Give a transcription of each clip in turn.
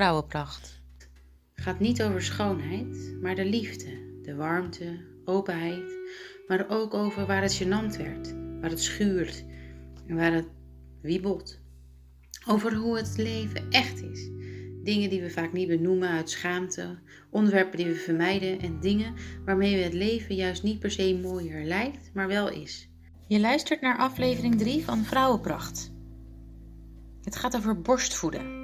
vrouwenpracht gaat niet over schoonheid, maar de liefde, de warmte, openheid, maar ook over waar het gênant werd, waar het schuurt en waar het wiebelt. Over hoe het leven echt is. Dingen die we vaak niet benoemen uit schaamte, onderwerpen die we vermijden en dingen waarmee we het leven juist niet per se mooier lijkt, maar wel is. Je luistert naar aflevering 3 van Vrouwenpracht. Het gaat over borstvoeden.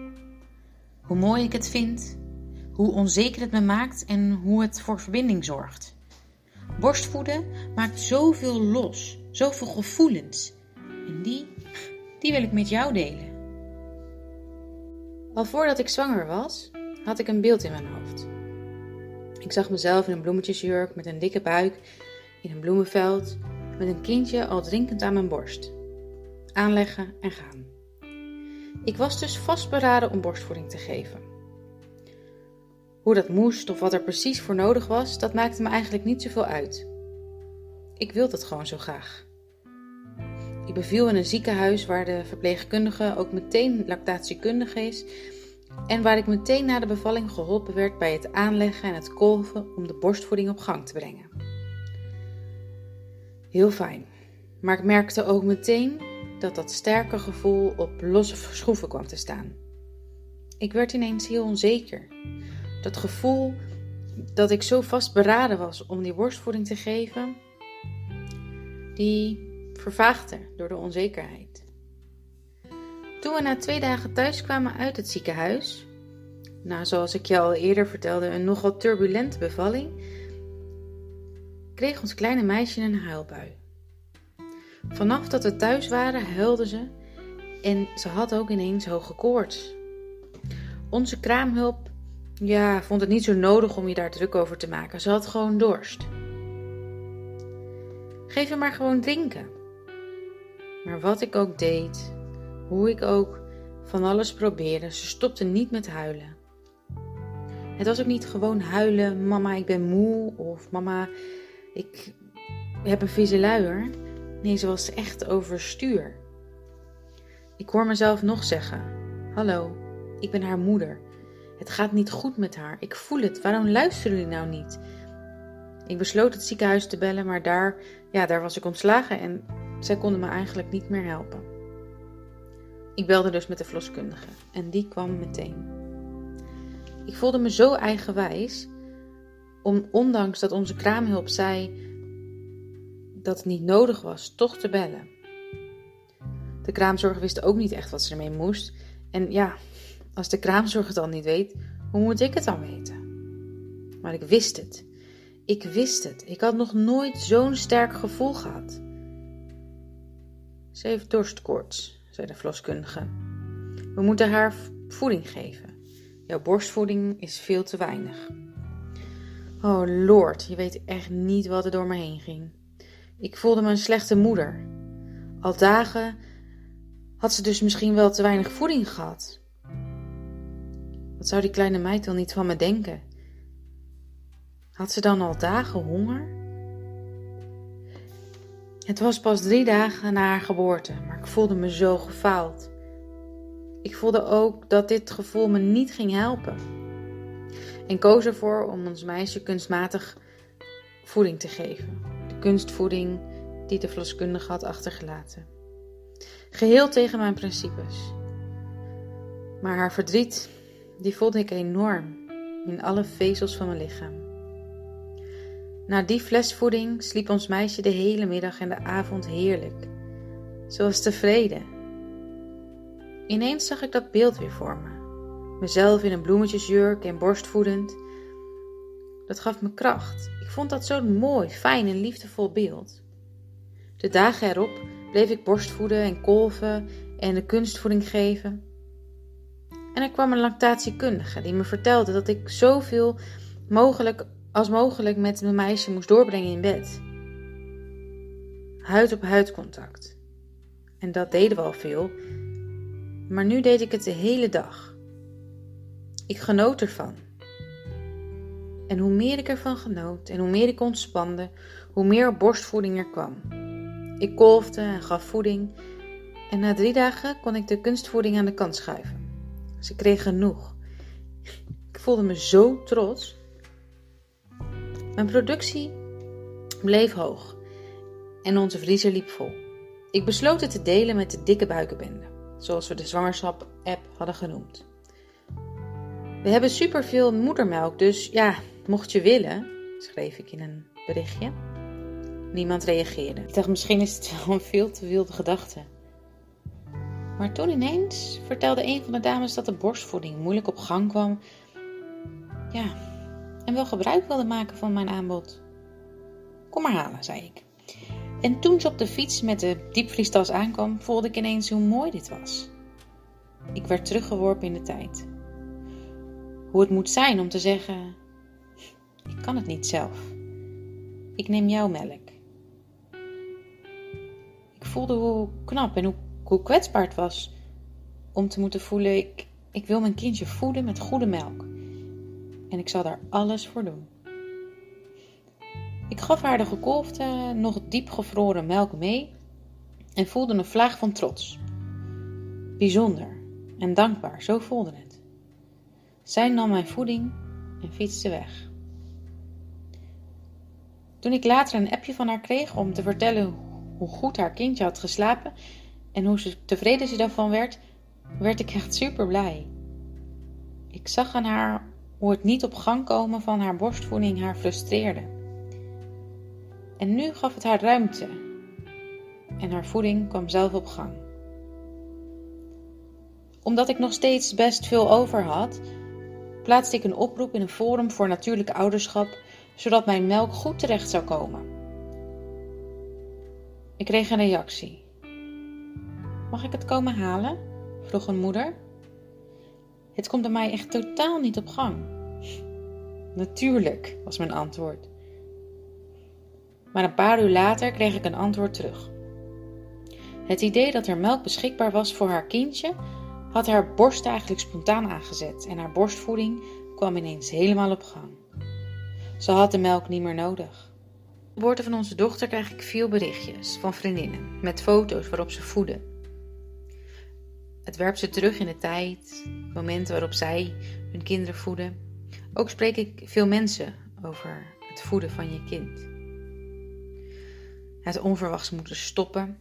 Hoe mooi ik het vind, hoe onzeker het me maakt en hoe het voor verbinding zorgt. Borstvoeden maakt zoveel los, zoveel gevoelens. En die, die wil ik met jou delen. Al voordat ik zwanger was, had ik een beeld in mijn hoofd. Ik zag mezelf in een bloemetjesjurk met een dikke buik in een bloemenveld met een kindje al drinkend aan mijn borst. Aanleggen en gaan. Ik was dus vastberaden om borstvoeding te geven. Hoe dat moest of wat er precies voor nodig was, dat maakte me eigenlijk niet zoveel uit. Ik wilde het gewoon zo graag. Ik beviel in een ziekenhuis waar de verpleegkundige ook meteen lactatiekundige is en waar ik meteen na de bevalling geholpen werd bij het aanleggen en het kolven om de borstvoeding op gang te brengen. Heel fijn, maar ik merkte ook meteen dat dat sterke gevoel op losse schroeven kwam te staan. Ik werd ineens heel onzeker. Dat gevoel dat ik zo vastberaden was om die borstvoeding te geven, die vervaagde door de onzekerheid. Toen we na twee dagen thuis kwamen uit het ziekenhuis, na zoals ik je al eerder vertelde, een nogal turbulente bevalling, kreeg ons kleine meisje een huilbui. Vanaf dat we thuis waren, huilde ze en ze had ook ineens hoge koorts. Onze kraamhulp ja, vond het niet zo nodig om je daar druk over te maken. Ze had gewoon dorst. Geef hem maar gewoon drinken. Maar wat ik ook deed, hoe ik ook van alles probeerde, ze stopte niet met huilen. Het was ook niet gewoon huilen, mama ik ben moe of mama ik heb een vieze luier. Nee, ze was echt overstuur. Ik hoor mezelf nog zeggen: Hallo, ik ben haar moeder. Het gaat niet goed met haar. Ik voel het. Waarom luisteren jullie nou niet? Ik besloot het ziekenhuis te bellen, maar daar, ja, daar was ik ontslagen en zij konden me eigenlijk niet meer helpen. Ik belde dus met de verloskundige en die kwam meteen. Ik voelde me zo eigenwijs, om ondanks dat onze kraamhulp zei dat het niet nodig was, toch te bellen. De kraamzorg wist ook niet echt wat ze ermee moest. En ja, als de kraamzorg het al niet weet, hoe moet ik het dan weten? Maar ik wist het. Ik wist het. Ik had nog nooit zo'n sterk gevoel gehad. Ze heeft dorstkoorts, zei de verloskundige. We moeten haar voeding geven. Jouw borstvoeding is veel te weinig. Oh Lord, je weet echt niet wat er door me heen ging. Ik voelde me een slechte moeder. Al dagen had ze dus misschien wel te weinig voeding gehad. Wat zou die kleine meid dan niet van me denken? Had ze dan al dagen honger? Het was pas drie dagen na haar geboorte, maar ik voelde me zo gefaald. Ik voelde ook dat dit gevoel me niet ging helpen. En koos ervoor om ons meisje kunstmatig voeding te geven. Kunstvoeding die de verloskundige had achtergelaten. Geheel tegen mijn principes. Maar haar verdriet die voelde ik enorm in alle vezels van mijn lichaam. Na die flesvoeding sliep ons meisje de hele middag en de avond heerlijk. Ze was tevreden. Ineens zag ik dat beeld weer voor me. Mezelf in een bloemetjesjurk en borstvoedend. Dat gaf me kracht. Ik vond dat zo'n mooi, fijn en liefdevol beeld. De dagen erop bleef ik borstvoeden en kolven en de kunstvoeding geven. En er kwam een lactatiekundige die me vertelde dat ik zoveel mogelijk als mogelijk met mijn meisje moest doorbrengen in bed. Huid op huid contact. En dat deden we al veel, maar nu deed ik het de hele dag. Ik genoot ervan. En hoe meer ik ervan genoot en hoe meer ik ontspande, hoe meer borstvoeding er kwam. Ik kolfde en gaf voeding en na drie dagen kon ik de kunstvoeding aan de kant schuiven. Ze kreeg genoeg. voelde me zo trots. Mijn productie bleef hoog en onze vriezer liep vol. Ik besloot het te delen met de dikke buikenbende, zoals we de zwangerschap-app hadden genoemd. We hebben superveel moedermelk, dus ja, mocht je willen, schreef ik in een berichtje. Niemand reageerde. Ik dacht, misschien is het wel een veel te wilde gedachte. Maar toen ineens vertelde een van de dames dat de borstvoeding moeilijk op gang kwam. Ja, en wel gebruik wilde maken van mijn aanbod. Kom maar halen, zei ik. En toen ze op de fiets met de diepvriestas aankwam, voelde ik ineens hoe mooi dit was. Ik werd teruggeworpen in de tijd. Hoe het moet zijn om te zeggen: Ik kan het niet zelf. Ik neem jouw melk. Ik voelde hoe knap en hoe, kwetsbaar het was om te moeten voelen: ik, ik wil mijn kindje voeden met goede melk. En ik zal daar alles voor doen. Ik gaf haar de gekolfde, nog diep gevroren melk mee en voelde een vlaag van trots. Bijzonder en dankbaar, zo voelde het. Zij nam mijn voeding en fietste weg. Toen ik later een appje van haar kreeg om te vertellen hoe goed haar kindje had geslapen en hoe ze tevreden ze daarvan werd, werd ik echt super blij. Ik zag aan haar hoe het niet op gang komen van haar borstvoeding haar frustreerde. En nu gaf het haar ruimte en haar voeding kwam zelf op gang. Omdat ik nog steeds best veel over had, plaatste ik een oproep in een forum voor natuurlijk ouderschap, zodat mijn melk goed terecht zou komen. Ik kreeg een reactie. Mag ik het komen halen? vroeg een moeder. Het komt bij mij echt totaal niet op gang. Natuurlijk, was mijn antwoord. Maar een paar uur later kreeg ik een antwoord terug. Het idee dat er melk beschikbaar was voor haar kindje had haar borst eigenlijk spontaan aangezet en haar borstvoeding kwam ineens helemaal op gang. Ze had de melk niet meer nodig. Op van onze dochter krijg ik veel berichtjes van vriendinnen met foto's waarop ze voeden. Het werpt ze terug in de tijd, momenten waarop zij hun kinderen voeden. Ook spreek ik veel mensen over het voeden van je kind. Het onverwachts moeten stoppen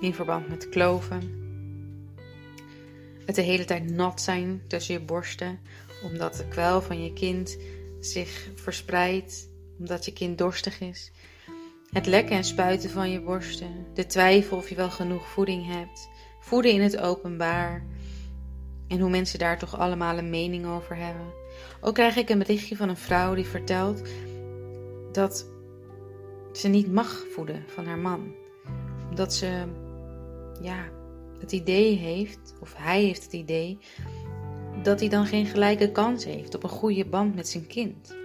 in verband met kloven, het de hele tijd nat zijn tussen je borsten, omdat de kwel van je kind zich verspreidt, omdat je kind dorstig is. Het lekken en spuiten van je borsten, de twijfel of je wel genoeg voeding hebt, voeden in het openbaar en hoe mensen daar toch allemaal een mening over hebben. Ook krijg ik een berichtje van een vrouw die vertelt dat ze niet mag voeden van haar man, omdat ze ja, het idee heeft, of hij heeft het idee, dat hij dan geen gelijke kans heeft op een goede band met zijn kind.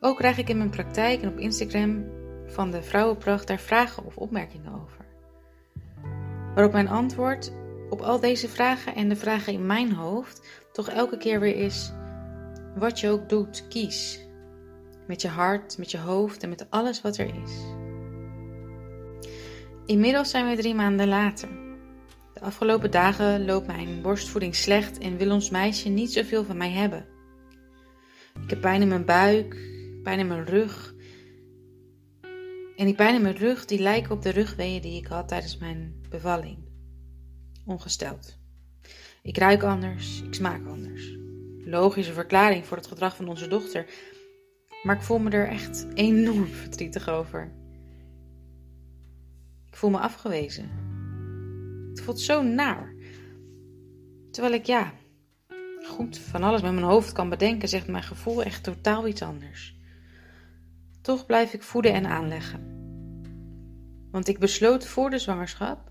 Ook krijg ik in mijn praktijk en op Instagram van de Vrouwenpracht daar vragen of opmerkingen over. Waarop mijn antwoord op al deze vragen en de vragen in mijn hoofd toch elke keer weer is: wat je ook doet, kies. Met je hart, met je hoofd en met alles wat er is. Inmiddels zijn we drie maanden later. De afgelopen dagen loopt mijn borstvoeding slecht en wil ons meisje niet zoveel van mij hebben. Ik heb pijn in mijn buik, pijn in mijn rug. En die pijn in mijn rug die lijken op de rugweeën die ik had tijdens mijn bevalling. Ongesteld. Ik ruik anders, ik smaak anders. Logische verklaring voor het gedrag van onze dochter, maar ik voel me er echt enorm verdrietig over. Ik voel me afgewezen. Het voelt zo naar. Terwijl ik, ja, goed, van alles met mijn hoofd kan bedenken, zegt mijn gevoel echt totaal iets anders. Toch blijf ik voeden en aanleggen. Want ik besloot voor de zwangerschap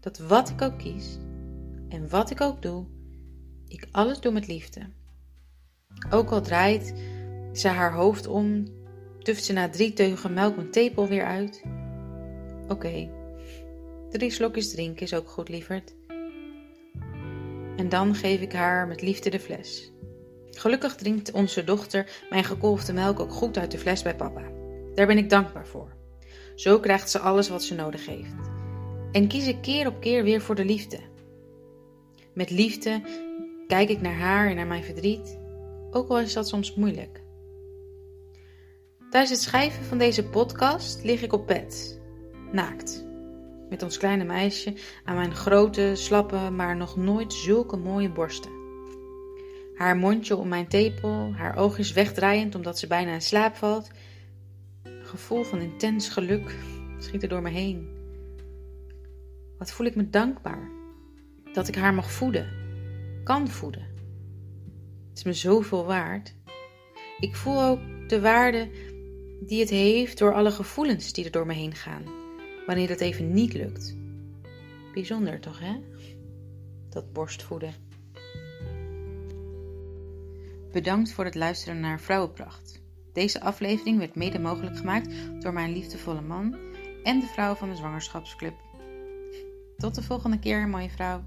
dat wat ik ook kies en wat ik ook doe, ik alles doe met liefde. Ook al draait ze haar hoofd om, tuft ze na drie teugen melk mijn tepel weer uit Oké, drie slokjes drinken is ook goed, lieverd. En dan geef ik haar met liefde de fles. Gelukkig drinkt onze dochter mijn gekolfde melk ook goed uit de fles bij papa. Daar ben ik dankbaar voor. Zo krijgt ze alles wat ze nodig heeft. En kies ik keer op keer weer voor de liefde. Met liefde kijk ik naar haar en naar mijn verdriet ook al is dat soms moeilijk. Tijdens het schrijven van deze podcast lig ik op bed, naakt. Met ons kleine meisje aan mijn grote, slappe, maar nog nooit zulke mooie borsten. Haar mondje om mijn tepel, haar oogjes wegdraaiend omdat ze bijna in slaap valt. Een gevoel van intens geluk schiet er door me heen. Wat voel ik me dankbaar dat ik haar mag voeden, kan voeden. Het is me zoveel waard. Ik voel ook de waarde die het heeft door alle gevoelens die er door me heen gaan, wanneer dat even niet lukt. Bijzonder toch, hè? Dat borstvoeden. Bedankt voor het luisteren naar Vrouwenpracht. Deze aflevering werd mede mogelijk gemaakt door mijn liefdevolle man en de vrouw van de zwangerschapsclub. Tot de volgende keer, mooie vrouw.